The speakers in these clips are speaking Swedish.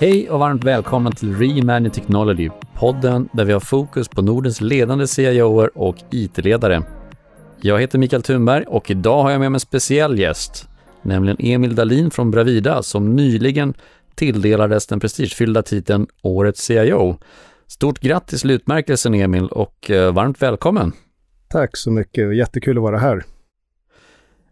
Hej och varmt välkomna till Reimagine Technology, podden där vi har fokus på Nordens ledande CIOer och IT-ledare. Jag heter Mikael Thunberg och idag har jag med mig en speciell gäst, nämligen Emil Dalin från Bravida som nyligen tilldelades den prestigefyllda titeln Årets CIO. Stort grattis till utmärkelsen Emil och eh, varmt välkommen! Tack så mycket, jättekul att vara här.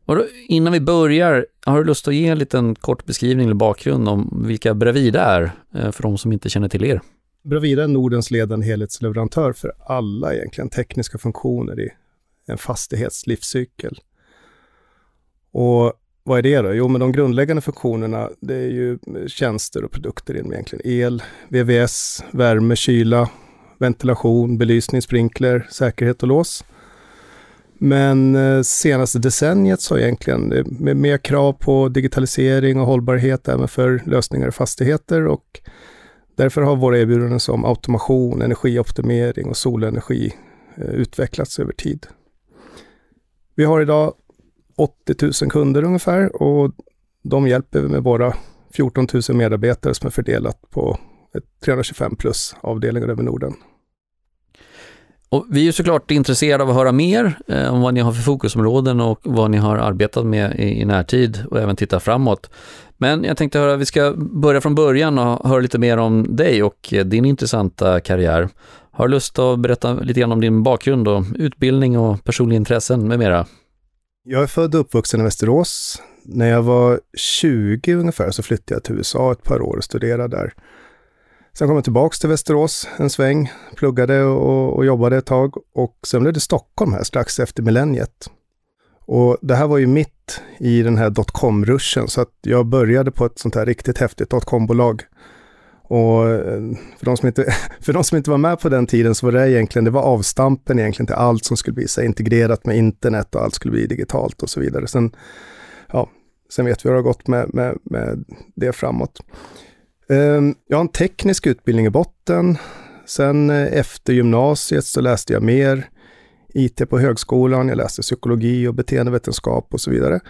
Och då, innan vi börjar, har du lust att ge en liten kort beskrivning eller bakgrund om vilka Bravida är, eh, för de som inte känner till er? Bravida är Nordens ledande helhetsleverantör för alla egentligen tekniska funktioner i en fastighets livscykel. Och vad är det då? Jo, men de grundläggande funktionerna, det är ju eh, tjänster och produkter inom egentligen el, VVS, värme, kyla, ventilation, belysning, sprinkler, säkerhet och lås. Men eh, senaste decenniet så egentligen eh, med mer krav på digitalisering och hållbarhet även för lösningar i fastigheter och därför har våra erbjudanden som automation, energioptimering och solenergi eh, utvecklats över tid. Vi har idag 80 000 kunder ungefär och de hjälper vi med våra 14 000 medarbetare som är fördelat på 325 plus avdelningar över Norden. Och vi är såklart intresserade av att höra mer eh, om vad ni har för fokusområden och vad ni har arbetat med i, i närtid och även titta framåt. Men jag tänkte höra, vi ska börja från början och höra lite mer om dig och eh, din intressanta karriär. Har du lust att berätta lite grann om din bakgrund och utbildning och personliga intressen med mera? Jag är född och uppvuxen i Västerås. När jag var 20 ungefär så flyttade jag till USA ett par år och studerade där. Sen kom jag tillbaks till Västerås en sväng, pluggade och, och jobbade ett tag och sen blev det Stockholm här strax efter millenniet. Och det här var ju mitt i den här dotcom-ruschen så att jag började på ett sånt här riktigt häftigt dotcom-bolag. Och eh, för de, som inte, för de som inte var med på den tiden så var det egentligen, det var avstampen egentligen till allt som skulle bli så integrerat med internet och allt skulle bli digitalt och så vidare. Sen, ja, sen vet vi hur det har gått med, med, med det framåt. Ehm, jag har en teknisk utbildning i botten. Sen eh, efter gymnasiet så läste jag mer IT på högskolan. Jag läste psykologi och beteendevetenskap och så vidare.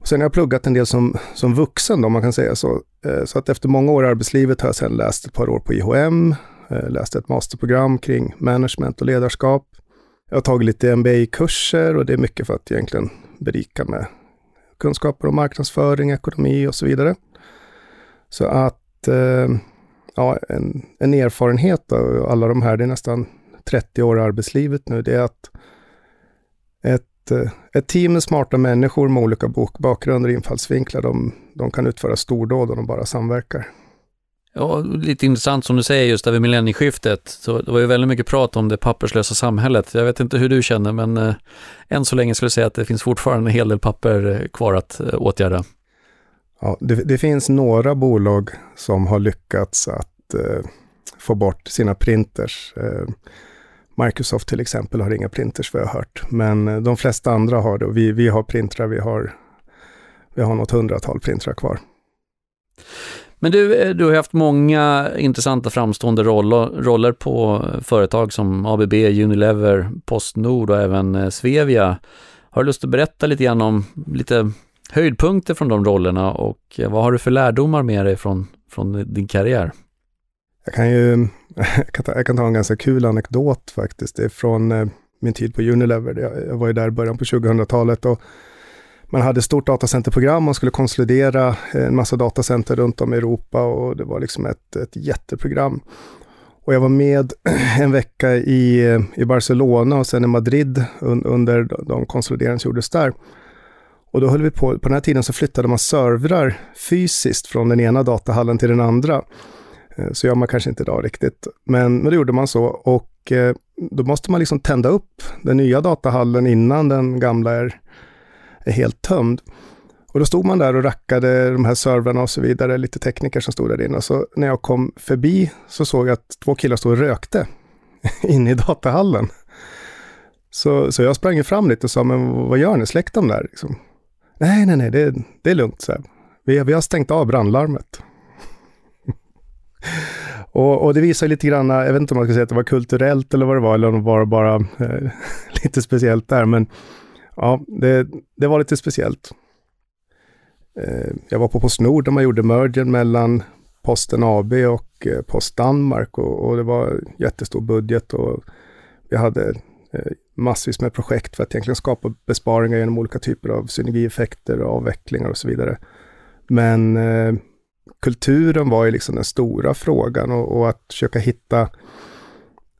Och sen har jag pluggat en del som, som vuxen, om man kan säga så. Eh, så att efter många år i arbetslivet har jag sen läst ett par år på IHM, eh, läst ett masterprogram kring management och ledarskap. Jag har tagit lite MBA-kurser och det är mycket för att egentligen berika med kunskaper om marknadsföring, ekonomi och så vidare. Så att eh, ja, en, en erfarenhet av alla de här, det är nästan 30 år i arbetslivet nu, det är att ett, eh, ett team med smarta människor med olika bakgrunder och infallsvinklar, de, de kan utföra stordåd om de bara samverkar. Ja, lite intressant som du säger just över millennieskiftet. Så det var ju väldigt mycket prat om det papperslösa samhället. Jag vet inte hur du känner, men eh, än så länge skulle jag säga att det finns fortfarande en hel del papper eh, kvar att eh, åtgärda. Ja, det, det, finns några bolag som har lyckats att eh, få bort sina printers. Eh, Microsoft till exempel har inga printers vad jag har hört, men eh, de flesta andra har det. Vi, vi har printrar, vi har, vi har något hundratal printrar kvar. Men du, eh, du har haft många intressanta framstående roller, roller på eh, företag som ABB, Unilever, Postnord och även eh, Svevia. Har du lust att berätta lite grann om lite höjdpunkter från de rollerna och eh, vad har du för lärdomar med dig från, från din karriär? Jag kan ju jag kan ta, jag kan ta en ganska kul anekdot faktiskt. Det är från eh, min tid på Unilever. Jag, jag var ju där i början på 2000-talet och man hade ett stort datacenterprogram, man skulle konsolidera eh, en massa datacenter runt om i Europa och det var liksom ett, ett jätteprogram. Och jag var med en vecka i, i Barcelona och sen i Madrid un, under de konsolideringar som gjordes där. Och då höll vi på, på den här tiden så flyttade man servrar fysiskt från den ena datahallen till den andra. Eh, så gör man kanske inte idag riktigt, men, men då gjorde man så. Och eh, då måste man liksom tända upp den nya datahallen innan den gamla är, är helt tömd. Och då stod man där och rackade de här servrarna och så vidare, lite tekniker som stod där inne. Så när jag kom förbi så såg jag att två killar stod och rökte inne i datahallen. Så, så jag sprang fram lite och sa, men vad gör ni? Släck dem där. Liksom. Nej, nej, nej, det, det är lugnt. Så vi, vi har stängt av brandlarmet. och, och, det visar lite grann, jag vet inte om man ska säga att det var kulturellt eller vad det var, eller om det var bara eh, lite speciellt där, men ja, det, det var lite speciellt. Eh, jag var på Postnord när man gjorde mergen mellan Posten AB och eh, Post Danmark och, och, det var jättestor budget och vi hade eh, massvis med projekt för att egentligen skapa besparingar genom olika typer av synergieffekter och avvecklingar och så vidare. Men eh, kulturen var ju liksom den stora frågan och, och, att försöka hitta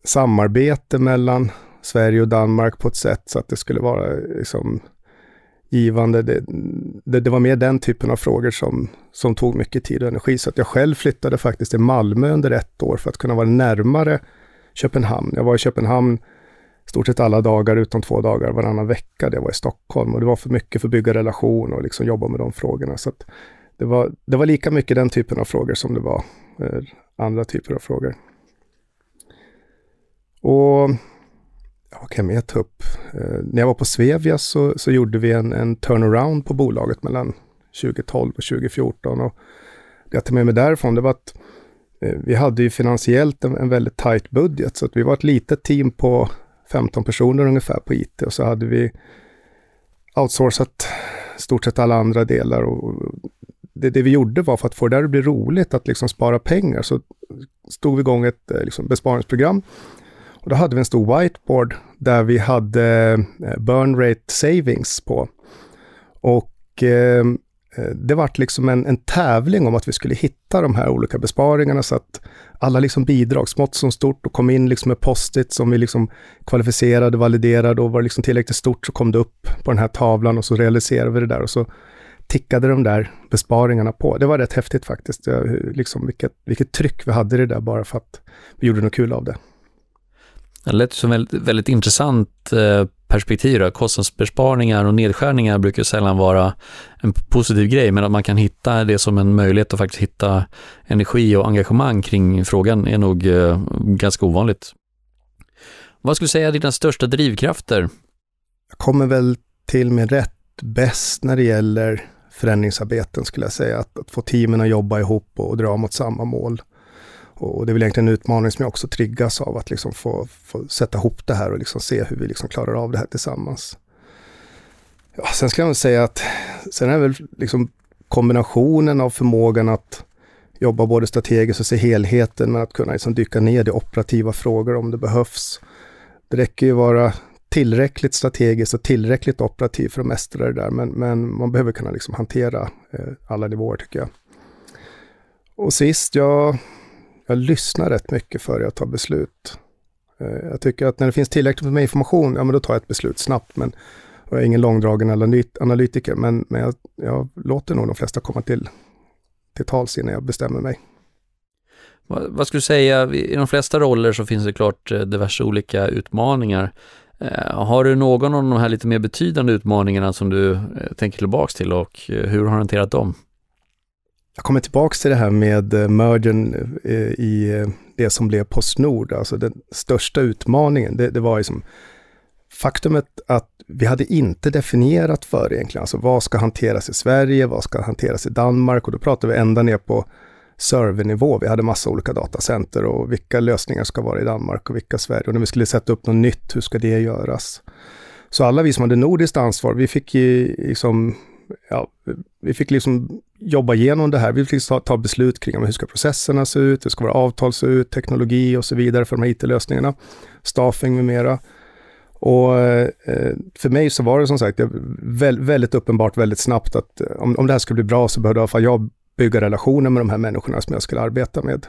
samarbete mellan Sverige och Danmark på ett sätt så att det skulle vara liksom givande. Det, det, det, var mer den typen av frågor som, som tog mycket tid och energi. Så att jag själv flyttade faktiskt till Malmö under ett år för att kunna vara närmare Köpenhamn. Jag var i Köpenhamn stort sett alla dagar utom två dagar varannan vecka. Det var i Stockholm och det var för mycket för att bygga relation och liksom jobba med de frågorna. Så det, var, det var lika mycket den typen av frågor som det var eh, andra typer av frågor. Och vad kan jag mer ta upp? Eh, när jag var på Svevia så, så gjorde vi en, en turnaround på bolaget mellan 2012 och 2014. Och det jag tar med mig därifrån det var att eh, vi hade ju finansiellt en, en väldigt tajt budget. Så att vi var ett litet team på 15 personer ungefär på IT och så hade vi outsourcat stort sett alla andra delar. Och det, det vi gjorde var för att få det där att bli roligt, att liksom spara pengar, så stod vi igång ett eh, liksom, besparingsprogram och då hade vi en stor whiteboard där vi hade eh, burn rate savings på. Och eh, Eh, det vart liksom en, en tävling om att vi skulle hitta de här olika besparingarna så att alla liksom bidrag, smått som stort, och kom in liksom med post-it som vi liksom kvalificerade, validerade och var det liksom tillräckligt stort så kom det upp på den här tavlan och så realiserade vi det där och så tickade de där besparingarna på. Det var rätt häftigt faktiskt, liksom vilket, vilket tryck vi hade i det där bara för att vi gjorde något kul av det. Det lät som väldigt, väldigt intressant eh, perspektiv. Då. Kostnadsbesparingar och nedskärningar brukar sällan vara en positiv grej, men att man kan hitta det som en möjlighet att faktiskt hitta energi och engagemang kring frågan är nog eh, ganska ovanligt. Vad skulle du säga är dina största drivkrafter? Jag kommer väl till min rätt bäst när det gäller förändringsarbeten skulle jag säga. Att, att få teamen att jobba ihop och, och dra mot samma mål. Och det är väl egentligen en utmaning som jag också triggas av, att liksom få, få sätta ihop det här och liksom se hur vi liksom klarar av det här tillsammans. Ja, sen ska jag säga att sen är väl liksom kombinationen av förmågan att jobba både strategiskt och se helheten, men att kunna liksom dyka ner i operativa frågor om det behövs. Det räcker ju vara tillräckligt strategiskt och tillräckligt operativ för att mästra det där, men, men man behöver kunna liksom hantera eh, alla nivåer tycker jag. Och sist, ja, jag lyssnar rätt mycket före jag tar beslut. Eh, jag tycker att när det finns tillräckligt med information, ja men då tar jag ett beslut snabbt. Men jag är ingen långdragen analytiker, men, men jag, jag låter nog de flesta komma till, till tals innan jag bestämmer mig. Vad, vad skulle du säga, i de flesta roller så finns det klart eh, diverse olika utmaningar. Eh, har du någon av de här lite mer betydande utmaningarna som du tänker tillbaks till och hur har du hanterat dem? Jag kommer tillbaka till det här med eh, mergen eh, i eh, det som blev Postnord. Alltså den största utmaningen, det, det var liksom faktumet att vi hade inte definierat för egentligen, alltså vad ska hanteras i Sverige, vad ska hanteras i Danmark och då pratar vi ända ner på servernivå. Vi hade massa olika datacenter och vilka lösningar ska vara i Danmark och vilka Sverige. Och när vi skulle sätta upp något nytt, hur ska det göras? Så alla vi som hade nordiskt ansvar, vi fick ju liksom ja, vi fick liksom jobba igenom det här. Vi fick ta, ta beslut kring hur ska processerna se ut, hur ska våra avtal se ut, teknologi och så vidare för de här IT-lösningarna, staffing med mera. Och eh, för mig så var det som sagt väldigt uppenbart väldigt snabbt att eh, om, om det här ska bli bra så behövde i alla fall jag bygga relationer med de här människorna som jag skulle arbeta med.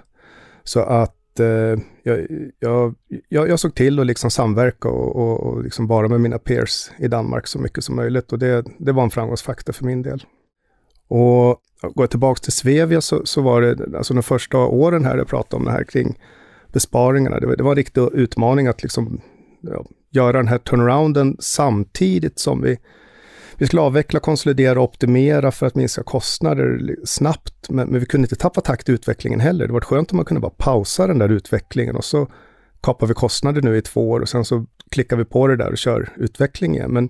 Så att Eh, jag, jag, jag, jag, såg till att liksom samverka och, och, och liksom vara med mina peers i Danmark så mycket som möjligt och det, det var en framgångsfaktor för min del. Och går jag tillbaka till Svevia så, så var det, alltså de första åren här jag pratade om det här kring besparingarna, det var, det var en riktig utmaning att liksom ja, göra den här turnarounden samtidigt som vi vi skulle avveckla, konsolidera och optimera för att minska kostnader snabbt, men, men vi kunde inte tappa takt i utvecklingen heller. Det var skönt om man kunde bara pausa den där utvecklingen och så kapar vi kostnader nu i två år och sen så klickar vi på det där och kör utveckling igen. Men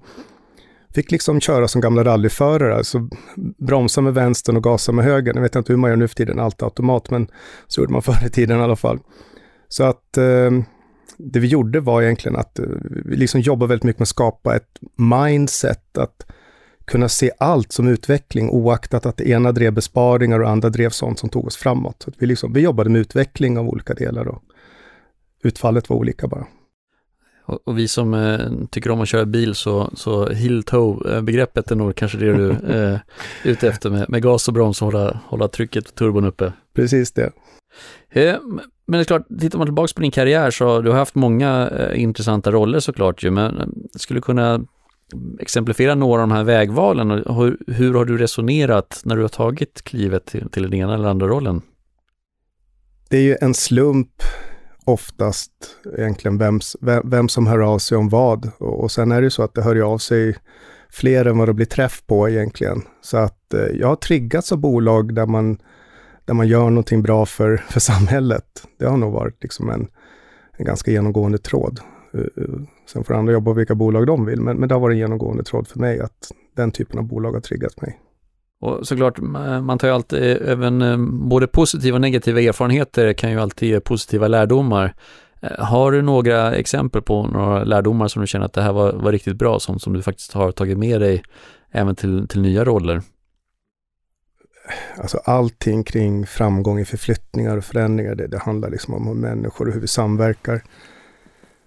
fick liksom köra som gamla rallyförare, alltså bromsa med vänstern och gasa med höger. Jag vet inte hur man gör nu för tiden, allt automat, men så gjorde man förr i tiden i alla fall. Så att eh, det vi gjorde var egentligen att eh, vi liksom jobbade väldigt mycket med att skapa ett mindset att kunna se allt som utveckling oaktat att det ena drev besparingar och andra drev sånt som tog oss framåt. Så vi, liksom, vi jobbade med utveckling av olika delar och utfallet var olika bara. Och, och vi som eh, tycker om att köra bil så, så hill-toe-begreppet är nog kanske det du är eh, ute efter med, med gas och broms och hålla, hålla trycket och turbon uppe. Precis det. Eh, men det är klart, tittar man tillbaka på din karriär så du har haft många eh, intressanta roller såklart ju, men skulle kunna exemplifiera några av de här vägvalen och hur, hur har du resonerat när du har tagit klivet till, till den ena eller andra rollen? Det är ju en slump oftast egentligen vem, vem, vem som hör av sig om vad. Och, och sen är det ju så att det hör ju av sig fler än vad det blir träff på egentligen. Så att eh, jag har triggats av bolag där man, där man gör någonting bra för, för samhället. Det har nog varit liksom en, en ganska genomgående tråd. Uh, sen får andra jobba vilka bolag de vill, men, men det har varit en genomgående tråd för mig att den typen av bolag har triggat mig. Och såklart, man tar ju alltid, även eh, både positiva och negativa erfarenheter kan ju alltid ge positiva lärdomar. Eh, har du några exempel på några lärdomar som du känner att det här var, var riktigt bra, sånt som du faktiskt har tagit med dig även till, till nya roller? Alltså allting kring framgång i förflyttningar och förändringar, det, det handlar liksom om människor och hur vi samverkar.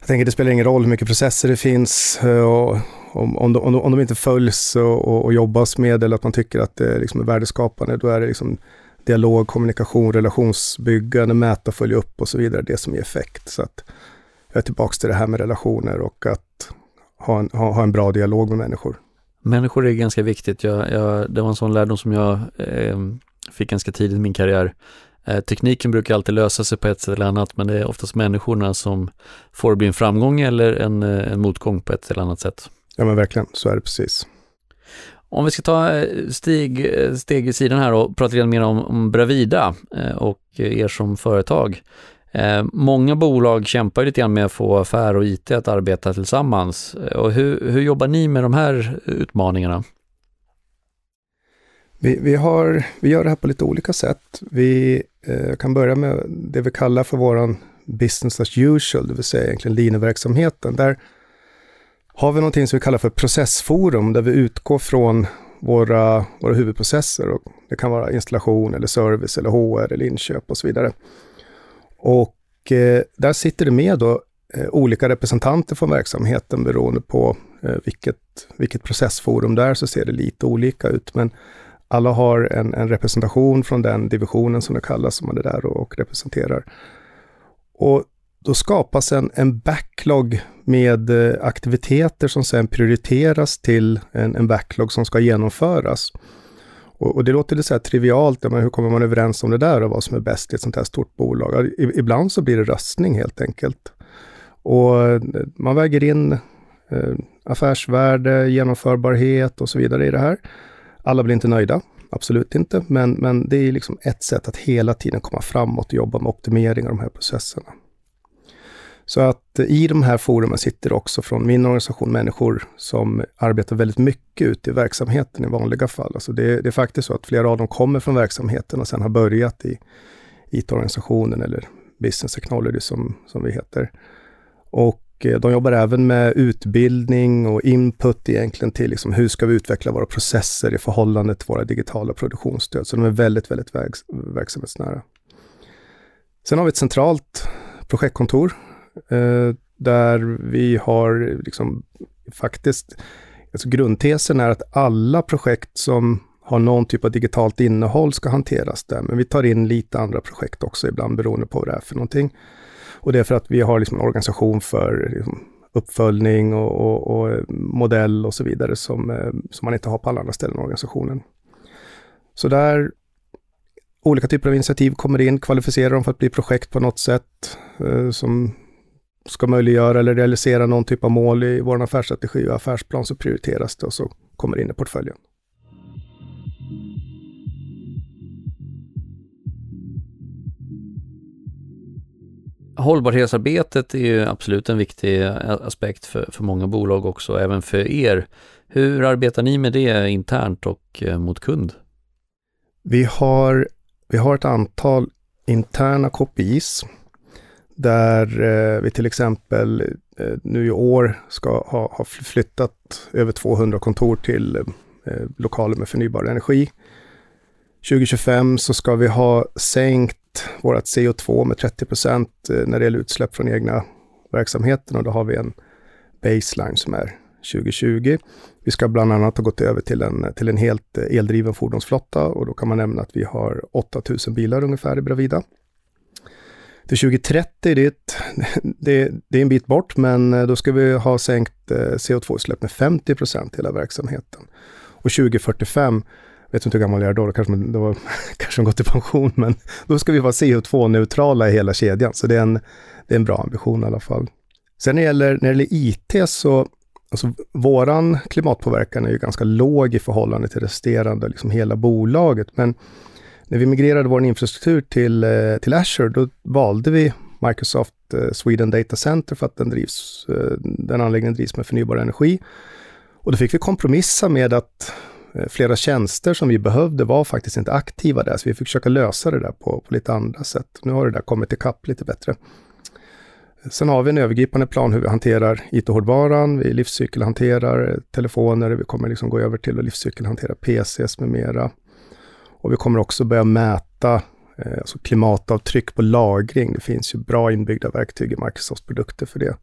Jag tänker det spelar ingen roll hur mycket processer det finns eh, och om, om, de, om, de, om de inte följs och, och, och, jobbas med eller att man tycker att det liksom är värdeskapande, då är det liksom dialog, kommunikation, relationsbyggande, mäta, följa upp och så vidare, det som ger effekt. Så att jag är tillbaka till det här med relationer och att ha en, ha, ha en bra dialog med människor. Människor är ganska viktigt. Jag, jag, det var en sån lärdom som jag eh, fick ganska tidigt i min karriär. Eh, tekniken brukar alltid lösa sig på ett sätt eller annat, men det är oftast människorna som får bli en framgång eller en, eh, en motgång på ett eller annat sätt. Ja men verkligen, så är det precis. Om vi ska ta eh, steg, steg i sidan här och prata lite mer om, om Bravida och er som företag. Många bolag kämpar lite grann med att få affär och IT att arbeta tillsammans. Och hur, hur jobbar ni med de här utmaningarna? Vi, vi, har, vi gör det här på lite olika sätt. Vi eh, kan börja med det vi kallar för vår business as usual, det vill säga egentligen linjeverksamheten. Där har vi någonting som vi kallar för processforum, där vi utgår från våra, våra huvudprocesser. Och det kan vara installation, eller service, eller HR, eller inköp och så vidare. Och eh, där sitter det med då eh, olika representanter från verksamheten beroende på eh, vilket, vilket processforum det är, så ser det lite olika ut. Men alla har en, en, representation från den divisionen som det kallas, som man är där och, och representerar. Och då skapas en, en backlog med eh, aktiviteter som sen prioriteras till en, en backlog som ska genomföras. Och, och det låter lite så här trivialt, men hur kommer man överens om det där och vad som är bäst i ett sånt här stort bolag? ibland så blir det röstning helt enkelt. Och eh, man väger in eh, affärsvärde, genomförbarhet och så vidare i det här. Alla blir inte nöjda, absolut inte, men, men det är liksom ett sätt att hela tiden komma framåt och jobba med optimering av de här processerna. Så att eh, i de här forumen sitter också från min organisation människor som arbetar väldigt mycket ute i verksamheten i vanliga fall. Alltså det, det är faktiskt så att flera av dem kommer från verksamheten och sen har börjat i IT-organisationen eller Business Technology som, som vi heter. Och Eh, de jobbar även med utbildning och input egentligen till liksom hur ska vi utveckla våra processer i förhållande till våra digitala produktionsstöd. Så de är väldigt, väldigt verks verksamhetsnära. Sen har vi ett centralt projektkontor eh, där vi har liksom faktiskt, alltså grundtesen är att alla projekt som har någon typ av digitalt innehåll ska hanteras där. Men vi tar in lite andra projekt också ibland beroende på vad det är för någonting. Och det är för att vi har liksom en organisation för liksom, uppföljning och, och, och, modell och så vidare som, eh, som man inte har på alla andra ställen i organisationen. Så där olika typer av initiativ kommer in, kvalificerar dem för att bli projekt på något sätt eh, som ska möjliggöra eller realisera någon typ av mål i vår affärsstrategi och affärsplan så prioriteras det och så kommer det in i portföljen. Hållbarhetsarbetet är ju absolut en viktig aspekt för, för många bolag också, även för er. Hur arbetar ni med det internt och eh, mot kund? Vi har, vi har ett antal interna KPIs där eh, vi till exempel eh, nu i år ska ha, ha flyttat över 200 kontor till eh, lokaler med förnybar energi. 2025 så ska vi ha sänkt vårt CO2 med 30 procent eh, när det gäller utsläpp från egna verksamheten och då har vi en baseline som är 2020. Vi ska bland annat ha gått över till en, till en helt eh, eldriven fordonsflotta och då kan man nämna att vi har 8000 bilar ungefär i Bravida. Till 2030, det är, ett, det, det är en bit bort, men eh, då ska vi ha sänkt CO2-utsläpp med 50 procent hela verksamheten. Och 2045, vet inte hur gammal jag är då, då kanske, man, kanske de gått i pension, men då ska vi vara CO2-neutrala i hela kedjan. Så det är, en, det är en bra ambition i alla fall. Sen när det gäller, när det gäller IT så, alltså våran klimatpåverkan är ju ganska låg i förhållande till resterande, liksom hela bolaget. Men när vi migrerade vår infrastruktur till, eh, till Azure, då valde vi Microsoft eh, Sweden Data Center för att den, drivs, eh, den anläggningen drivs med förnybar energi. Och då fick vi kompromissa med att Eh, flera tjänster som vi behövde var faktiskt inte aktiva där, så vi fick försöka lösa det där på, på lite andra sätt. Nu har det där kommit ikapp lite bättre. Sen har vi en övergripande plan hur vi hanterar IT-hårdvaran, vi livscykelhanterar eh, telefoner, vi kommer liksom gå över till att livscykelhantera PCs med mera. Och vi kommer också börja mäta eh, alltså klimatavtryck på lagring. Det finns ju bra inbyggda verktyg i Microsofts produkter för det.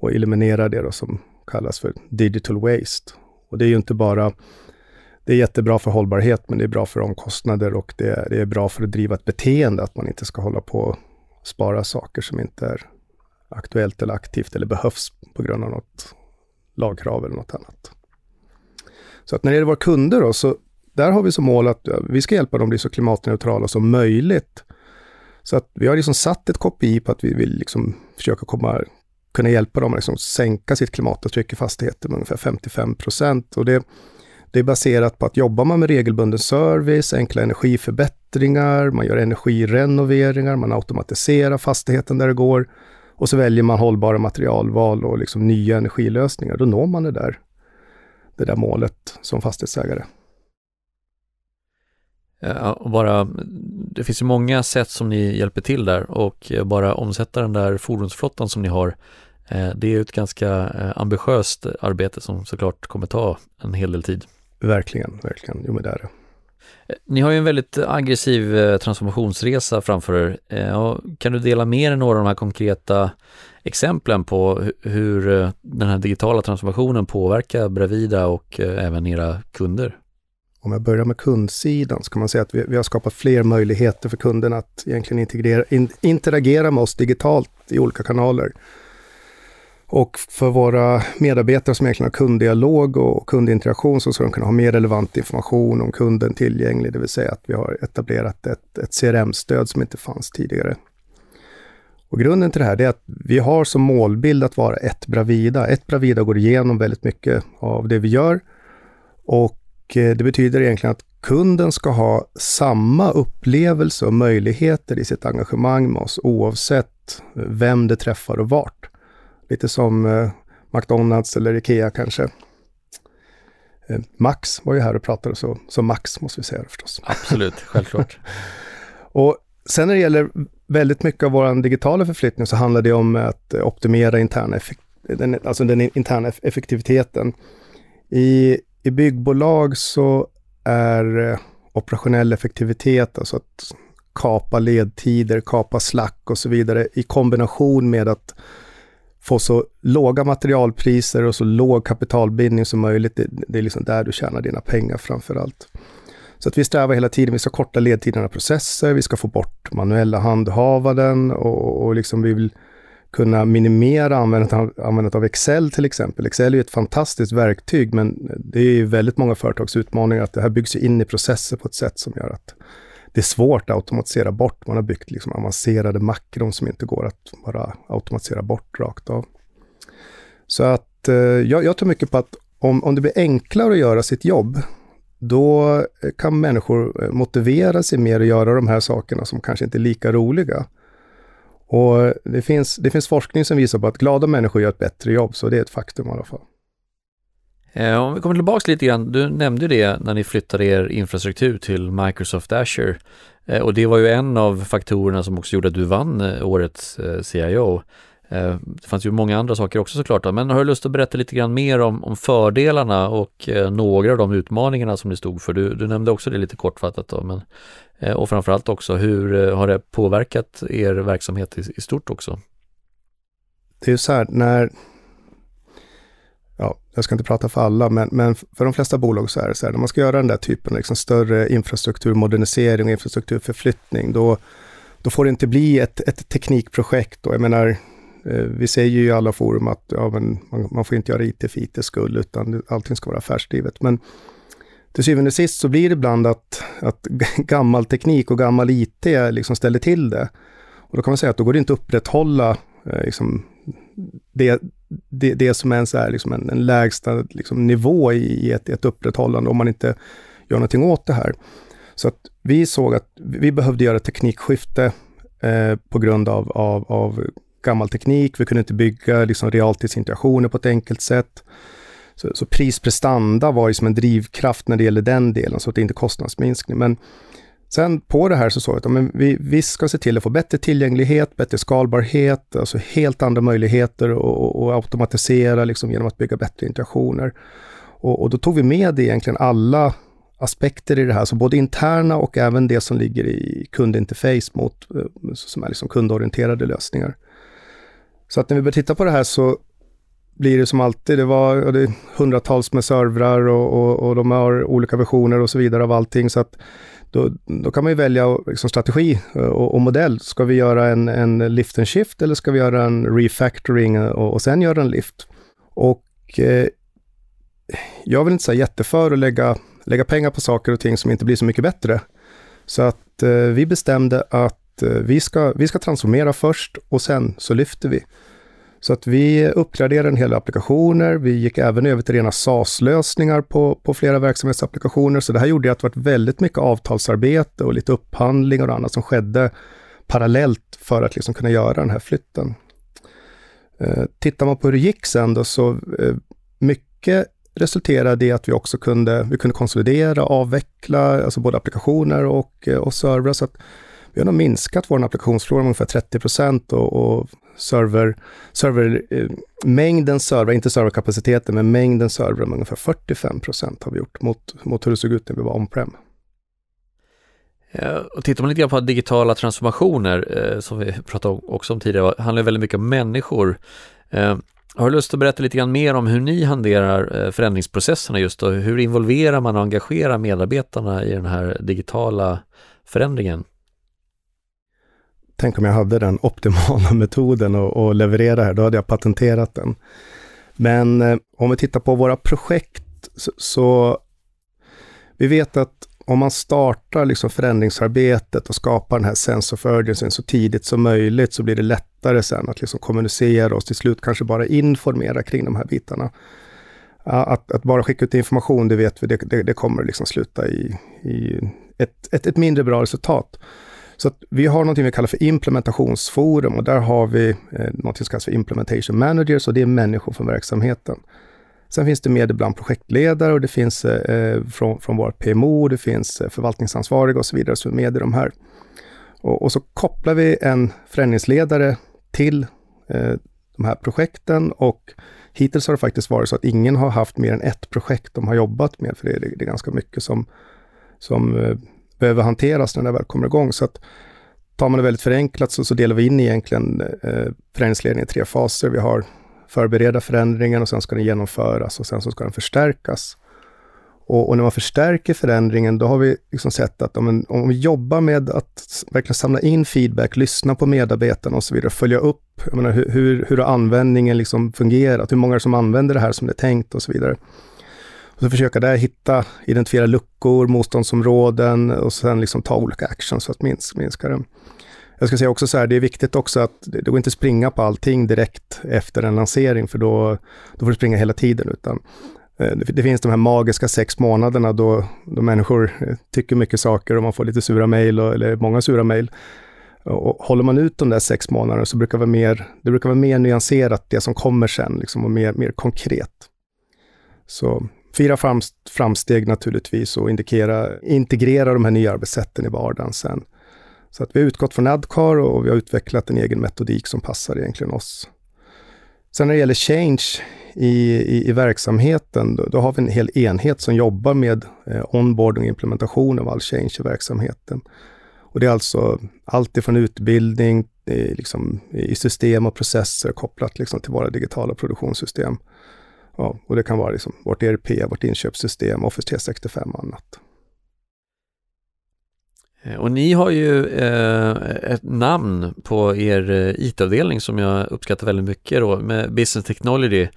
Och eliminera det då som kallas för digital waste. Och det är ju inte bara det är jättebra för hållbarhet, men det är bra för omkostnader och det är, det är bra för att driva ett beteende, att man inte ska hålla på och spara saker som inte är aktuellt eller aktivt eller behövs på grund av något lagkrav eller något annat. Så att när det gäller våra kunder då, så där har vi som mål att vi ska hjälpa dem bli så klimatneutrala som möjligt. Så att vi har liksom satt ett KPI på att vi vill liksom försöka komma, kunna hjälpa dem att liksom sänka sitt klimatavtryck i fastigheter med ungefär 55 procent. Och det, det är baserat på att jobbar man med regelbunden service, enkla energiförbättringar, man gör energirenoveringar, man automatiserar fastigheten där det går och så väljer man hållbara materialval och liksom nya energilösningar. Då når man det där, det där målet som fastighetsägare. Ja, bara, det finns ju många sätt som ni hjälper till där och bara omsätta den där fordonsflottan som ni har eh, det är ett ganska eh, ambitiöst arbete som såklart kommer ta en hel del tid. Verkligen, verkligen. Jo men det är det. Eh, ni har ju en väldigt aggressiv transformationsresa framför er. Kan du dela med dig några av de här konkreta exemplen på hur den här digitala transformationen påverkar Bravida och även era kunder? Om jag börjar med kundsidan så kan man säga att vi, vi har skapat fler möjligheter för kunderna att egentligen integrera, in, interagera med oss digitalt i olika kanaler. Och för våra medarbetare som egentligen har kunddialog och kundinteraktion så ska de kunna ha mer relevant information om kunden tillgänglig, det vill säga att vi har etablerat ett, ett CRM-stöd som inte fanns tidigare. Och grunden till det här är att vi har som målbild att vara ett Bravida. Ett Bravida går igenom väldigt mycket av det vi gör och eh, det betyder egentligen att kunden ska ha samma upplevelse och möjligheter i sitt engagemang med oss oavsett vem det träffar och vart. Lite som eh, McDonalds eller Ikea kanske. Eh, Max var ju här och pratade, så, så Max måste vi säga förstås. Absolut, självklart. och sen när det gäller väldigt mycket av vår digitala förflyttning så handlar det om att optimera interna den, alltså den interna effektiviteten. I i byggbolag så är eh, operationell effektivitet, alltså att kapa ledtider, kapa slack och så vidare i kombination med att få så låga materialpriser och så låg kapitalbindning som möjligt. Det, det är liksom där du tjänar dina pengar framför allt. Så att vi strävar hela tiden, vi ska korta ledtiderna i processer, vi ska få bort manuella handhavanden och, och liksom vi vill kunna minimera användandet av, användandet av Excel till exempel. Excel är ett fantastiskt verktyg, men det är ju väldigt många företags utmaningar att det här byggs in i processer på ett sätt som gör att det är svårt att automatisera bort. Man har byggt liksom avancerade makron som inte går att bara automatisera bort rakt av. Så att eh, jag, jag tror mycket på att om, om det blir enklare att göra sitt jobb, då eh, kan människor eh, motivera sig mer att göra de här sakerna som kanske inte är lika roliga. Och det finns, det finns forskning som visar på att glada människor gör ett bättre jobb, så det är ett faktum i alla fall. Eh, om vi kommer tillbaka lite grann, du nämnde det när ni flyttade er infrastruktur till Microsoft Azure. Eh, och det var ju en av faktorerna som också gjorde att du vann eh, årets CIO. Det fanns ju många andra saker också såklart. Men har du lust att berätta lite grann mer om, om fördelarna och några av de utmaningarna som ni stod för? Du, du nämnde också det lite kortfattat då, men, och framförallt också hur har det påverkat er verksamhet i, i stort också? Det är så här, när, ja, jag ska inte prata för alla, men, men för de flesta bolag så är det så här, när man ska göra den där typen av liksom större infrastrukturmodernisering och infrastrukturförflyttning, då, då får det inte bli ett, ett teknikprojekt. Och Jag menar, eh, vi säger ju i alla forum att ja, men man, man får inte göra IT för ITs skull, utan allting ska vara affärsdrivet. Men till syvende och sist så blir det ibland att, att gammal teknik och gammal IT liksom ställer till det. Och då kan man säga att då går det inte att upprätthålla eh, liksom, det, det, det som ens är liksom en, en lägsta liksom, nivå i ett, ett upprätthållande om man inte gör någonting åt det här. Så att vi såg att vi behövde göra ett teknikskifte eh, på grund av, av, av gammal teknik, vi kunde inte bygga liksom, realtidsintegrationer på ett enkelt sätt. Så, så prisprestanda var ju som en drivkraft när det gäller den delen, så att det inte är kostnadsminskning. Men sen på det här så såg jag att vi, vi ska se till att få bättre tillgänglighet, bättre skalbarhet, alltså helt andra möjligheter att automatisera liksom, genom att bygga bättre interaktioner. Och, och, då tog vi med egentligen alla aspekter i det här, så både interna och även det som ligger i kundinterface mot, eh, som är liksom kundorienterade lösningar. Så att när vi börjar titta på det här så blir det som alltid, det var det hundratals med servrar och, och, och, de har olika versioner och så vidare av allting. Så att då, då kan man ju välja liksom strategi eh, och, och, modell. Ska vi göra en, en lift and shift eller ska vi göra en refactoring eh, och, och sen göra en lift? Och eh, jag vill inte säga jätteför att lägga, lägga pengar på saker och ting som inte blir så mycket bättre. Så att eh, vi bestämde att Eh, vi ska, vi ska transformera först och sen så lyfter vi. Så att vi uppgraderade en hel del applikationer. Vi gick även över till rena SaaS-lösningar på, på flera verksamhetsapplikationer. Så det här gjorde att det var väldigt mycket avtalsarbete och lite upphandlingar och annat som skedde parallellt för att liksom kunna göra den här flytten. Eh, tittar man på hur det gick sen då så eh, mycket resulterade i att vi också kunde, vi kunde konsolidera, avveckla, alltså både applikationer och, eh, och servrar. Så att vi har nog minskat vår applikationsflora med ungefär 30 procent och, och server, server, eh, mängden server, inte serverkapaciteten, men mängden servrar med ungefär 45 procent har vi gjort mot, mot hur det såg ut när vi var on-prem. Ja, och tittar man lite grann på digitala transformationer, eh, som vi pratade också om tidigare, handlar väldigt mycket om människor. Eh, har du lust att berätta lite grann mer om hur ni hanterar eh, förändringsprocesserna just och hur involverar man och engagerar medarbetarna i den här digitala förändringen? Tänk om jag hade den optimala metoden att leverera här, då hade jag patenterat den. Men eh, om vi tittar på våra projekt så, så, vi vet att om man startar liksom förändringsarbetet och skapar den här sense of urgency så tidigt som möjligt så blir det lättare sen att liksom kommunicera och till slut kanske bara informera kring de här bitarna. Att, att bara skicka ut information, det vet vi, det, det, det kommer liksom sluta i, i ett, ett, ett mindre bra resultat. Så vi har något vi kallar för implementationsforum och där har vi eh, något som kallas för implementation managers och det är människor från verksamheten. Sen finns det med ibland projektledare och det finns eh, eh från, från vårt PMO, det finns eh, förvaltningsansvariga och så vidare som är med i de här. Och, och så kopplar vi en förändringsledare till eh, de här projekten och hittills har det faktiskt varit så att ingen har haft mer än ett projekt de har jobbat med, för det är, det är ganska mycket som, som eh, behöver hanteras när det väl kommer igång. Så att tar man det väldigt förenklat så, så delar vi in egentligen eh, förändringsledningen i tre faser. Vi har förbereda förändringen och sen ska den genomföras och sen så ska den förstärkas. Och, och när man förstärker förändringen, då har vi liksom sett att om, om vi jobbar med att verkligen samla in feedback, lyssna på medarbetarna och så vidare, följa upp menar, hur, hur, hur har användningen liksom fungerat, hur många som använder det här som det är tänkt och så vidare. Och så försöka där hitta, identifiera luckor, motståndsområden och sen liksom ta olika actions för att minska, minska det. Jag ska säga också så här, det är viktigt också att det, går inte springa på allting direkt efter en lansering, för då, då får du springa hela tiden, utan eh, det, finns de här magiska sex månaderna då, då människor eh, tycker mycket saker och man får lite sura mejl, eller många sura mejl. Och håller man ut de där sex månaderna så brukar det vara mer, det brukar vara mer nyanserat det som kommer sen, liksom, och mer, mer konkret. Så fira framsteg naturligtvis och indikera, integrera de här nya arbetssätten i vardagen sen. Så att vi har utgått från Adcar och vi har utvecklat en egen metodik som passar egentligen oss. Sen när det gäller change i, i, i verksamheten, då, då, har vi en hel enhet som jobbar med eh, onboarding och implementation av all change i verksamheten. Och det är alltså allt ifrån utbildning i, liksom, i system och processer kopplat liksom, till våra digitala produktionssystem. Ja, och det kan vara liksom vårt ERP, vårt inköpssystem, Office 365 och annat. Eh, och ni har ju eh, ett namn på er eh, IT-avdelning som jag uppskattar väldigt mycket då, med Business Technology.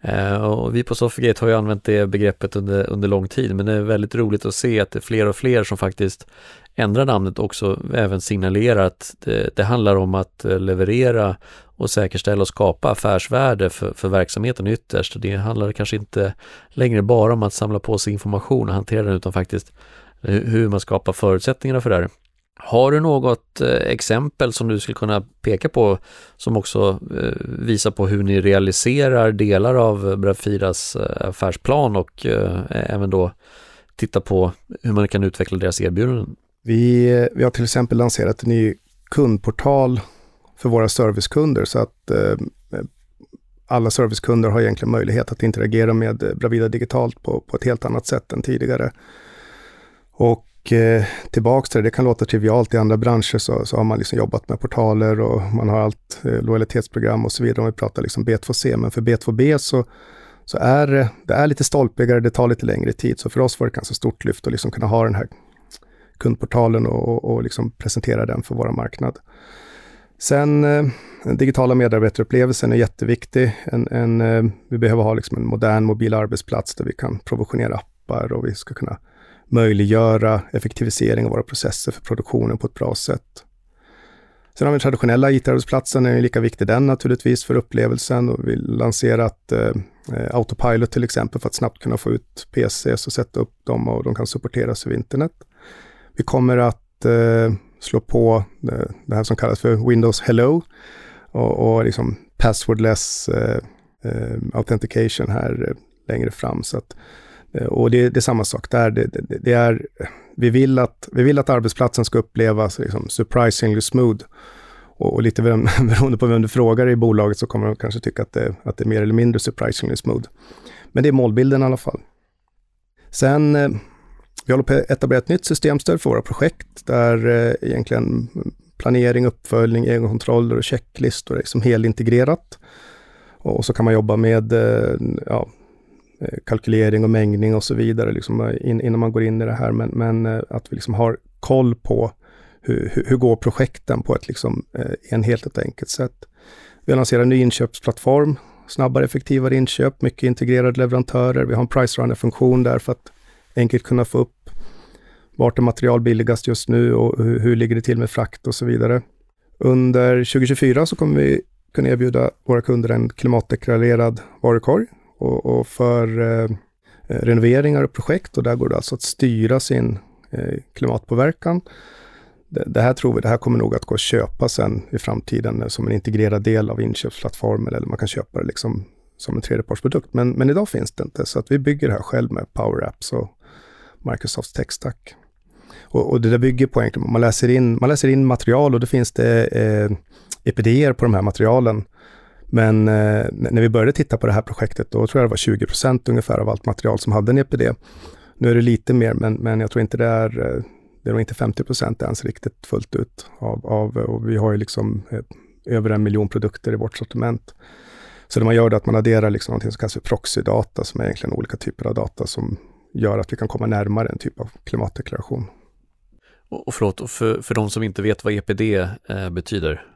Eh, och vi på Sofigate har ju använt det begreppet under, under lång tid, men det är väldigt roligt att se att det är fler och fler som faktiskt ändrar namnet också även signalerar att det, det handlar om att eh, leverera och säkerställa och skapa affärsvärde för, för verksamheten ytterst. Det handlar kanske inte längre bara om att samla på sig information och hantera den utan faktiskt hur man skapar förutsättningarna för det här. Har du något eh, exempel som du skulle kunna peka på som också eh, visar på hur ni realiserar delar av Brafidas eh, affärsplan och även då titta på hur man kan utveckla deras erbjudanden? Vi, vi har till exempel lanserat en ny kundportal för våra servicekunder så att eh, alla servicekunder har egentligen möjlighet att interagera med eh, Bravida digitalt på, på ett helt annat sätt än tidigare. Och eh, tillbaks till det, det kan låta trivialt, i andra branscher så, så har man liksom jobbat med portaler och man har allt eh, lojalitetsprogram och så vidare om vi pratar liksom B2C. Men för B2B så, så är eh, det är lite stolpigare, det tar lite längre tid. Så för oss var det ett ganska stort lyft att liksom kunna ha den här kundportalen och, och, liksom presentera den för vår marknad. Sen eh, den digitala medarbetarupplevelsen är jätteviktig. En, en, eh, vi behöver ha liksom en modern mobil arbetsplats där vi kan provisionera appar och vi ska kunna möjliggöra effektivisering av våra processer för produktionen på ett bra sätt. Sen har vi den traditionella IT-arbetsplatsen, är lika viktig den naturligtvis för upplevelsen och vi lanserat eh, eh, Autopilot till exempel för att snabbt kunna få ut PCs och sätta upp dem och de kan supporteras över internet. Vi kommer att eh, slå på eh, det här som kallas för Windows Hello och, och liksom passwordless eh, eh authentication här eh, längre fram. Så att och det, det, är samma sak där. Det, det, det, är, vi, vill att, vi vill att arbetsplatsen ska upplevas liksom surprisingly smooth. Och, och lite vem, beroende på vem du frågar i bolaget så kommer de kanske tycka att det, att det är mer eller mindre surprisingly smooth. Men det är målbilden i alla fall. Sen, eh, vi håller på att etablera ett nytt systemstöd för våra projekt där eh, egentligen planering, uppföljning, egenkontroller och checklistor är liksom helintegrerat. Och så kan man jobba med eh, ja, eh, kalkylering och mängdning och så vidare liksom, innan man går in i det här. Men, men att vi liksom har koll på hur, hur, hur går projekten på ett liksom, enhetligt och enkelt sätt. Vi har lanserat en ny inköpsplattform, snabbare, effektivare inköp, mycket integrerade leverantörer. Vi har en price runner-funktion där för att enkelt kunna få upp vart är material billigast just nu och hur, hur ligger det till med frakt och så vidare. Under 2024 så kommer vi kunna erbjuda våra kunder en klimatdeklarerad varukorg och, och för eh, renoveringar och projekt och där går det alltså att styra sin eh, klimatpåverkan. Det, det, här tror vi, det här kommer nog att gå att köpa sen i framtiden som en integrerad del av inköpsplattformen eller man kan köpa det liksom som en tredjepartsprodukt. Men, men idag finns det inte, så att vi bygger det här själv med Power Apps och Microsofts Techstack. Och, och det där bygger på egentligen, man läser in, man läser in material och då finns det eh, EPD på de här materialen men eh, när vi började titta på det här projektet, då tror jag det var 20 procent ungefär av allt material som hade en EPD. Nu är det lite mer, men, men jag tror inte det är, eh, det är nog inte 50 ens riktigt fullt ut. Av, av, och vi har ju liksom eh, över en miljon produkter i vårt sortiment. Så det man gör är att man adderar liksom någonting som kallas för proxydata, som är egentligen olika typer av data som gör att vi kan komma närmare en typ av klimatdeklaration. Och förlåt, för, för de som inte vet vad EPD eh, betyder?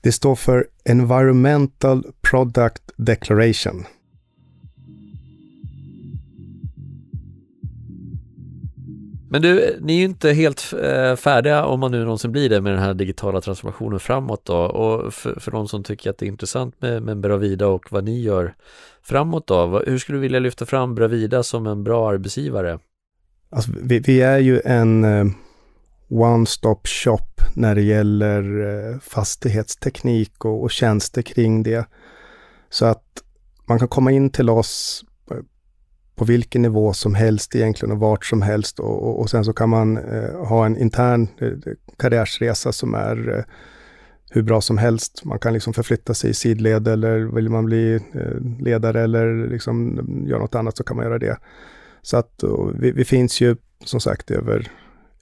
Det står för Environmental Product Declaration. Men du, ni är ju inte helt eh, färdiga om man nu någonsin blir det med den här digitala transformationen framåt då. Och för, för de som tycker att det är intressant med, med Bravida och vad ni gör framåt då. Hur skulle du vilja lyfta fram Bravida som en bra arbetsgivare? Alltså, vi, vi är ju en eh, one-stop shop när det gäller eh, fastighetsteknik och, och tjänster kring det. Så att man kan komma in till oss eh, på vilken nivå som helst egentligen och vart som helst och, och, och sen så kan man eh, ha en intern eh, karriärsresa som är eh, hur bra som helst. Man kan liksom förflytta sig i sidled eller vill man bli eh, ledare eller liksom göra något annat så kan man göra det. Så att vi, vi, finns ju som sagt över,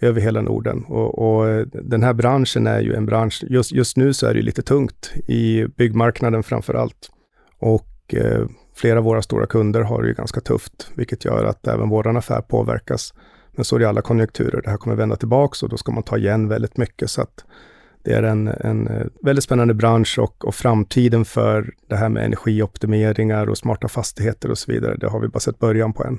över hela Norden och, och, eh, den här branschen är ju en bransch, just, just nu så är det lite tungt i byggmarknaden framför allt. Och eh, flera av våra stora kunder har det ju ganska tufft, vilket gör att även våran affär påverkas. Men så är det i alla konjunkturer, det här kommer vända tillbaka, och då ska man ta igen väldigt mycket. Så att det är en, en eh, väldigt spännande bransch och, och framtiden för det här med energioptimeringar och smarta fastigheter och så vidare, det har vi bara sett början på än.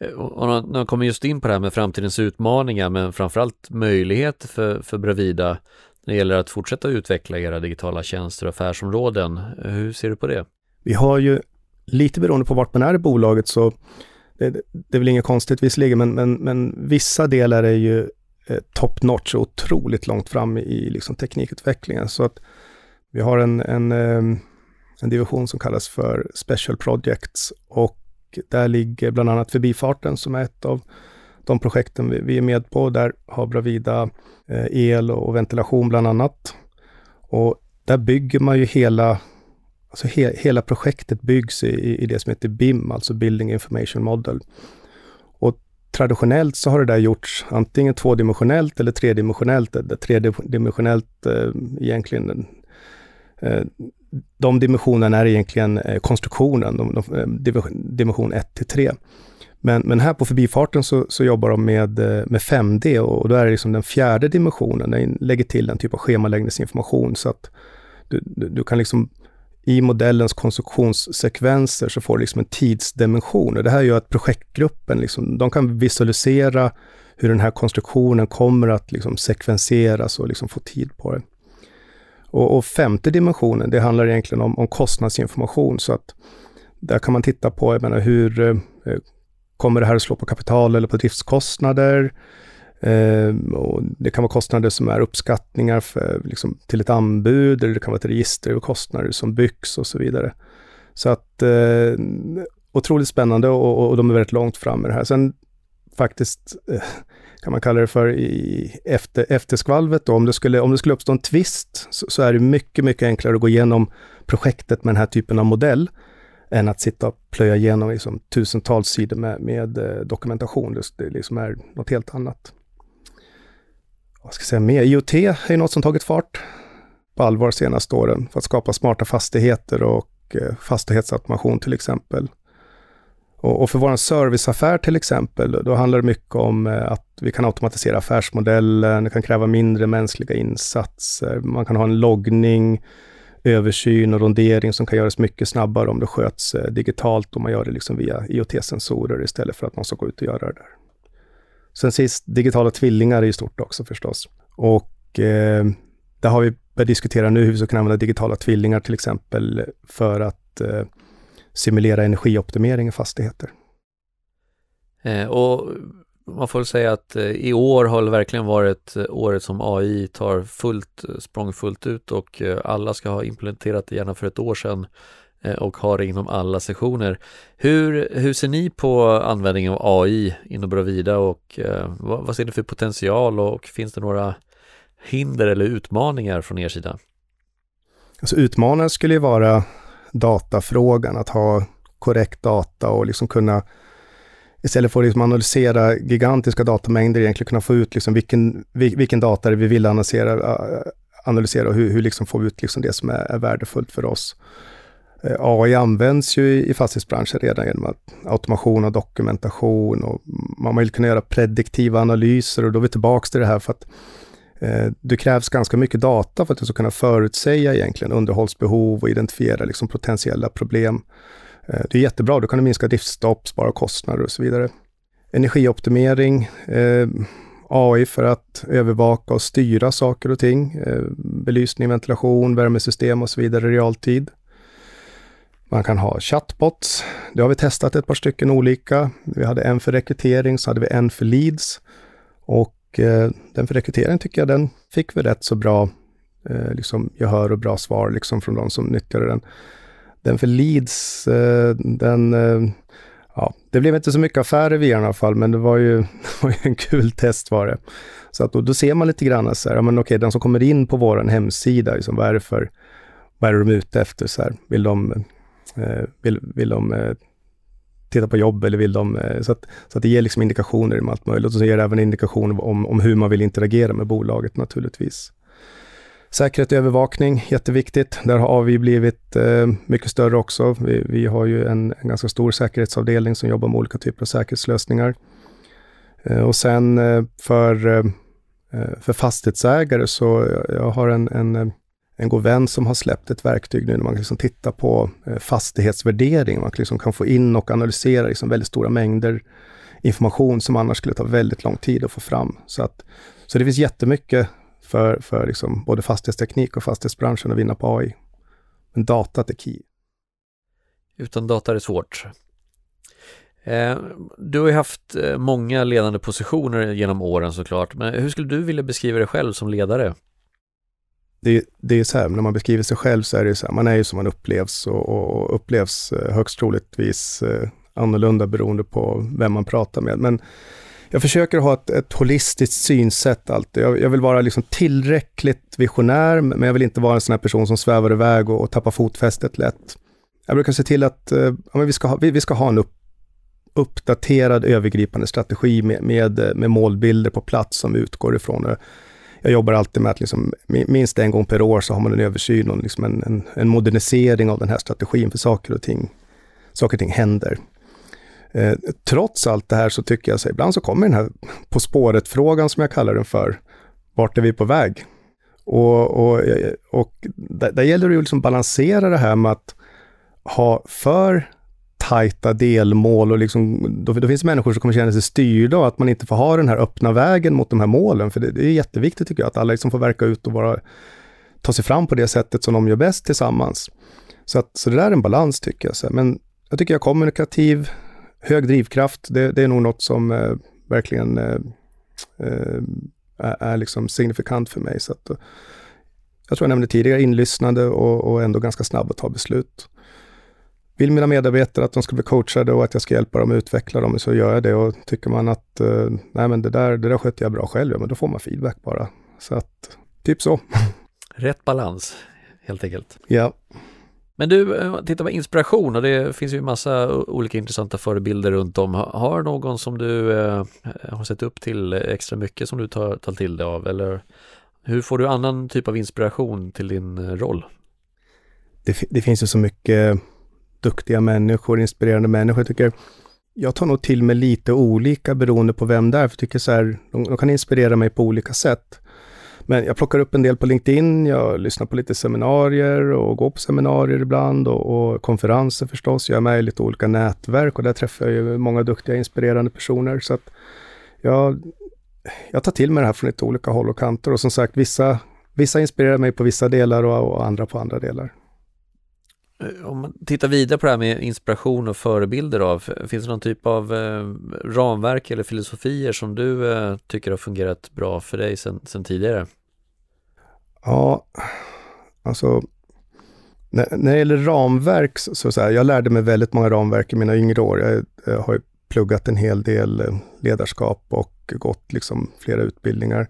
Eh, och när man kommer just in på det här med framtidens utmaningar, men framförallt möjligheter för, för Bravida när det gäller att fortsätta utveckla era digitala tjänster och affärsområden. Eh, hur ser du på det? Vi har ju, lite beroende på vart man är i bolaget, så det, det är väl inget konstigt visserligen, men, men, men vissa delar är ju eh, top notch och otroligt långt fram i liksom, teknikutvecklingen. Så att vi har en, en, eh, en division som kallas för Special Projects och där ligger bland annat Förbifarten som är ett av de projekten vi, vi är med på. Där har Bravida eh, el och ventilation bland annat. Och där bygger man ju hela, alltså he, hela projektet byggs i, i det som heter BIM, alltså Building Information Model. Och traditionellt så har det där gjorts antingen tvådimensionellt eller tredimensionellt. Det tredimensionellt eh, egentligen eh, de dimensionerna är egentligen eh, konstruktionen, de, de, eh, dimension 1 till 3. Men, men här på förbifarten så, så jobbar de med, eh, med 5D och, och då är det liksom den fjärde dimensionen, den lägger till en typ av schemaläggningsinformation så att du, du, du, kan liksom i modellens konstruktionssekvenser så får du liksom en tidsdimension och det här gör att projektgruppen liksom, de kan visualisera hur den här konstruktionen kommer att liksom sekvenseras och liksom få tid på det. Och, och femte dimensionen, det handlar egentligen om, om kostnadsinformation så att där kan man titta på, jag menar hur eh, kommer det här att slå på kapital eller på driftskostnader? Eh, och det kan vara kostnader som är uppskattningar för, liksom, till ett anbud, eller det kan vara ett register över kostnader som byggs och så vidare. Så att eh, otroligt spännande och, och, de är väldigt långt fram med det här. Sen faktiskt eh, kan man kalla det för, i efter, efterskvalvet. Då. Om, det skulle, om det skulle uppstå en tvist så, så, är det mycket, mycket enklare att gå igenom projektet med den här typen av modell än att sitta och plöja igenom liksom, tusentals sidor med, med eh, dokumentation. Det, det liksom är något helt annat. Vad ska jag säga mer? IoT är något som tagit fart på allvar senaste åren för att skapa smarta fastigheter och eh, fastighetsautomation till exempel. Och, och för vår serviceaffär till exempel, då handlar det mycket om eh, att vi kan automatisera affärsmodellen, det kan kräva mindre mänskliga insatser, man kan ha en loggning, översyn och rondering som kan göras mycket snabbare om det sköts eh, digitalt och man gör det liksom via IoT-sensorer istället för att man ska gå ut och göra det där. Sen sist, digitala tvillingar är ju stort också förstås. Och eh, där har vi börjat diskutera nu hur vi ska kunna använda digitala tvillingar till exempel för att eh, simulera energioptimering i fastigheter. Eh, och man får säga att eh, i år har det verkligen varit eh, året som AI tar fullt språng fullt ut och alla ska ha implementerat det gärna för ett år sedan och har det inom alla sektioner. Hur, hur ser ni på användningen av AI inom Bravida och vad, vad ser ni för potential och finns det några hinder eller utmaningar från er sida? Alltså utmaningen skulle ju vara datafrågan, att ha korrekt data och liksom kunna istället för att liksom analysera gigantiska datamängder, egentligen kunna få ut liksom vilken, vilken data vi vill analysera, analysera och hur, hur liksom får vi ut liksom det som är, är värdefullt för oss. Eh, AI används ju i fastighetsbranschen redan genom att automation och dokumentation och man vill kunna göra prediktiva analyser och då är vi tillbaka till det här för att Eh, det krävs ganska mycket data för att du ska kunna förutsäga egentligen underhållsbehov och identifiera liksom potentiella problem. Eh, det är jättebra, då kan du minska driftstopp, spara kostnader och så vidare. Energioptimering, eh, AI för att övervaka och styra saker och ting. belysning, ventilation, värmesystem och så vidare i realtid. Man kan ha chatbots. Det har vi testat ett par stycken olika. Vi hade en för rekrytering, så hade vi en för leads. Och eh, den för rekrytering tycker jag den fick vi rätt så bra eh, liksom gehör och bra svar liksom från de som nyttjade den. Den för leads, eh, den, eh, ja, det blev inte så mycket affärer via i alla fall, men det var ju, det var ju en kul test var det. Så att då, då ser man lite grann så här, ja men okej, den som kommer in på vår hemsida, liksom, vad är det för, vad är det de är ute efter? Så här, vill de, eh, vill, vill de eh, titta på jobb eller vill de... Eh, så, att, så att det ger liksom indikationer om allt möjligt och så ger det även indikationer om, om hur man vill interagera med bolaget naturligtvis. Säkerhet och övervakning, jätteviktigt. Där har vi blivit eh, mycket större också. Vi, vi har ju en, en, ganska stor säkerhetsavdelning som jobbar med olika typer av säkerhetslösningar. Eh, och sen eh, för, eh, eh för fastighetsägare så eh, jag har en, en, en god vän som har släppt ett verktyg nu när man liksom tittar på eh, fastighetsvärdering. Man liksom kan få in och analysera liksom väldigt stora mängder information som annars skulle ta väldigt lång tid att få fram. Så, att, så det finns jättemycket för, för liksom både fastighetsteknik och fastighetsbranschen att vinna på AI. Men datat är key. Utan data är det svårt. Eh, du har ju haft eh, många ledande positioner genom åren såklart, men hur skulle du vilja beskriva dig själv som ledare? Det, det är så här, när man beskriver sig själv så är det så här, man är ju som man upplevs och, och upplevs eh, högst troligtvis eh, annorlunda beroende på vem man pratar med. Men jag försöker ha ett, ett holistiskt synsätt alltid. Jag, jag, vill vara liksom tillräckligt visionär, men jag vill inte vara en sån här person som svävar iväg och, och tappar fotfästet lätt. Jag brukar se till att eh, ja, vi, ska ha, vi, vi, ska ha en upp, uppdaterad övergripande strategi med, med, med målbilder på plats som utgår ifrån. Jag jobbar alltid med att liksom, minst en gång per år så har man en översyn och liksom en, en, en modernisering av den här strategin för saker och ting. Saker och ting händer. Eh, trots allt det här så tycker jag, så ibland så kommer den här På spåret-frågan som jag kallar den för. Vart är vi på väg? Och, och, och där, där gäller det ju liksom balansera det här med att ha för tajta delmål och liksom, då, då finns det människor som kommer känna sig styrda och att man inte får ha den här öppna vägen mot de här målen. För det, det är jätteviktigt tycker jag, att alla liksom får verka ut och vara, ta sig fram på det sättet som de gör bäst tillsammans. Så, att, så det där är en balans tycker jag. Så. Men jag tycker jag är kommunikativ, hög drivkraft, det, det är nog något som eh, verkligen eh, eh är, är liksom signifikant för mig. Så att, eh, jag tror jag nämnde tidigare, inlyssnande och, och ändå ganska snabb att ta beslut. Vill mina medarbetare att de ska bli coachade och att jag ska hjälpa dem att utveckla dem, så gör jag det. Och tycker man att eh, nej men det där, det där sköter jag bra själv, ja, men då får man feedback bara. Så att, typ så. Rätt balans, helt enkelt. Ja. Men du, eh, titta på inspiration och det finns ju massa olika intressanta förebilder runt om. Har någon som du eh, har sett upp till extra mycket som du tar, tar till dig av? Eller hur får du annan typ av inspiration till din eh, roll? Det, det finns ju så mycket duktiga människor, inspirerande människor. Jag tycker jag tar nog till mig lite olika beroende på vem det är, för jag tycker så här, de, de kan inspirera mig på olika sätt. Men jag plockar upp en del på LinkedIn, jag lyssnar på lite seminarier och går på seminarier ibland och, och konferenser förstås. Jag är med i lite olika nätverk och där träffar jag ju många duktiga, inspirerande personer. Så att jag, jag tar till mig det här från lite olika håll och kanter och som sagt, vissa, vissa inspirerar mig på vissa delar och, och andra på andra delar. Eh, om man tittar vidare på det här med inspiration och förebilder av, finns det någon typ av eh, ramverk eller filosofier som du eh, tycker har fungerat bra för dig sedan tidigare? Ja, alltså när, när det gäller ramverk så, så här, jag lärde mig väldigt många ramverk i mina yngre år. Jag, jag har pluggat en hel del eh, ledarskap och gått liksom flera utbildningar.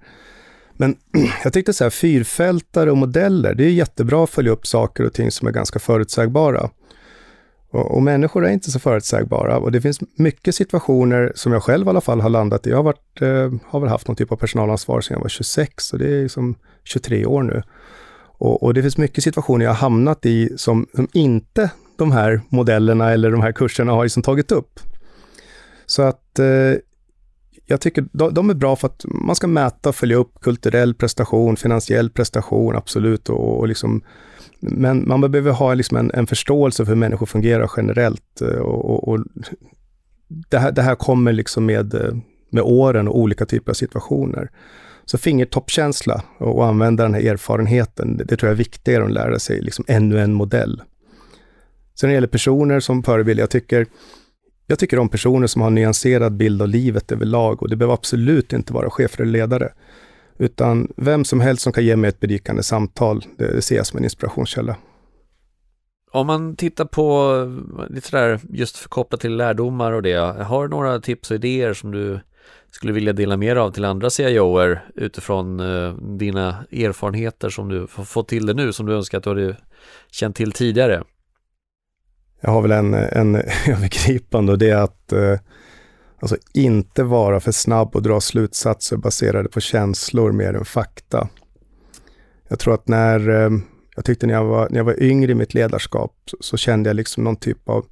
Men jag tyckte så här, fyrfältare och modeller, det är jättebra att följa upp saker och ting som är ganska förutsägbara. Och, och, människor är inte så förutsägbara och det finns mycket situationer som jag själv i alla fall har landat i. Jag har, varit, eh, har väl haft någon typ av personalansvar sedan jag var 26 och det är liksom 23 år nu. Och, och, det finns mycket situationer jag har hamnat i som, som inte de här modellerna eller de här kurserna har liksom tagit upp. Så att eh, jag tycker de, de, är bra för att man ska mäta och följa upp kulturell prestation, finansiell prestation, absolut. Och, och liksom, men man behöver ha liksom en, en förståelse för hur människor fungerar generellt. Eh, och, och, och det, här, det, här, kommer liksom med, eh, med åren och olika typer av situationer. Så fingertoppkänsla och använda den här erfarenheten, det, det tror jag är viktigare än att lära sig liksom ännu en modell. Sen när det gäller personer som förebild, jag tycker jag tycker om personer som har en nyanserad bild av livet överlag och det behöver absolut inte vara chefer eller ledare. Utan vem som helst som kan ge mig ett berikande samtal, det, ser jag som en inspirationskälla. Om man tittar på lite sådär just kopplat till lärdomar och det, har du några tips och idéer som du skulle vilja dela mer av till andra CIOer utifrån eh, dina erfarenheter som du har fått till det nu som du önskar att du hade känt till tidigare? Jag har väl en, en övergripande och det är att eh, alltså inte vara för snabb och dra slutsatser baserade på känslor mer än fakta. Jag tror att när, eh, jag tyckte när jag var, när jag var yngre i mitt ledarskap så, så kände jag liksom någon typ av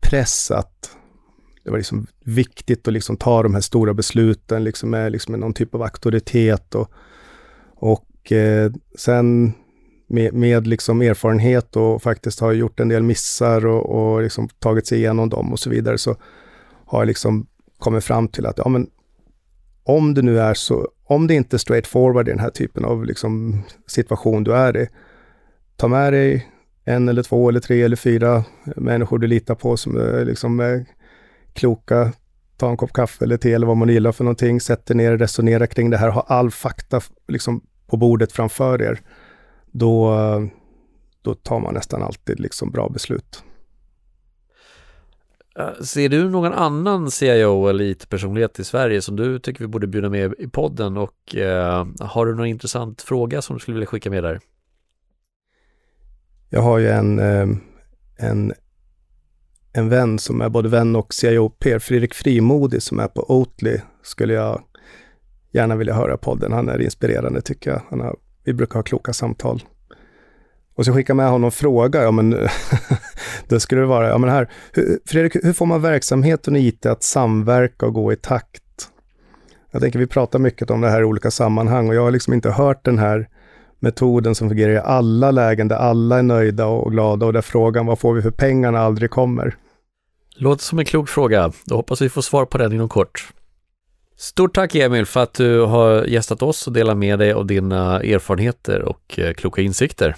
press att det var liksom viktigt att liksom ta de här stora besluten liksom med, liksom med någon typ av auktoritet. Och, och eh, sen med, med liksom erfarenhet och faktiskt har gjort en del missar och, och liksom tagit sig igenom dem och så vidare, så har jag liksom kommit fram till att ja, men om det nu är så, om det inte är straight forward i den här typen av liksom situation du är i, ta med dig en eller två eller tre eller fyra människor du litar på som är liksom kloka, ta en kopp kaffe eller te eller vad man gillar för någonting, sätt dig ner, resonera kring det här, ha all fakta liksom på bordet framför er, då, då tar man nästan alltid liksom bra beslut. Ser du någon annan CIO eller IT-personlighet i Sverige som du tycker vi borde bjuda med i podden och eh, har du någon intressant fråga som du skulle vilja skicka med där? Jag har ju en, eh, en en vän som är både vän och CIO, Per Fredrik Frimodig som är på Oatly, skulle jag gärna vilja höra podden. Han är inspirerande tycker jag. Han har, vi brukar ha kloka samtal. Och så skickar med honom fråga, ja men då skulle det vara, ja men här, hur, Fredrik, hur får man verksamheten och IT att samverka och gå i takt? Jag tänker vi pratar mycket om det här i olika sammanhang och jag har liksom inte hört den här metoden som fungerar i alla lägen där alla är nöjda och glada och där frågan vad får vi för pengarna aldrig kommer. Låter som en klok fråga. Då hoppas vi får svar på den inom kort. Stort tack Emil för att du har gästat oss och delat med dig av dina erfarenheter och eh, kloka insikter.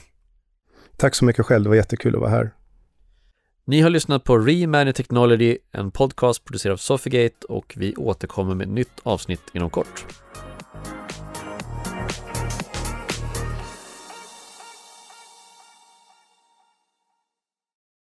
Tack så mycket själv, det var jättekul att vara här. Ni har lyssnat på Remany Technology, en podcast producerad av Sofigate och vi återkommer med ett nytt avsnitt inom kort.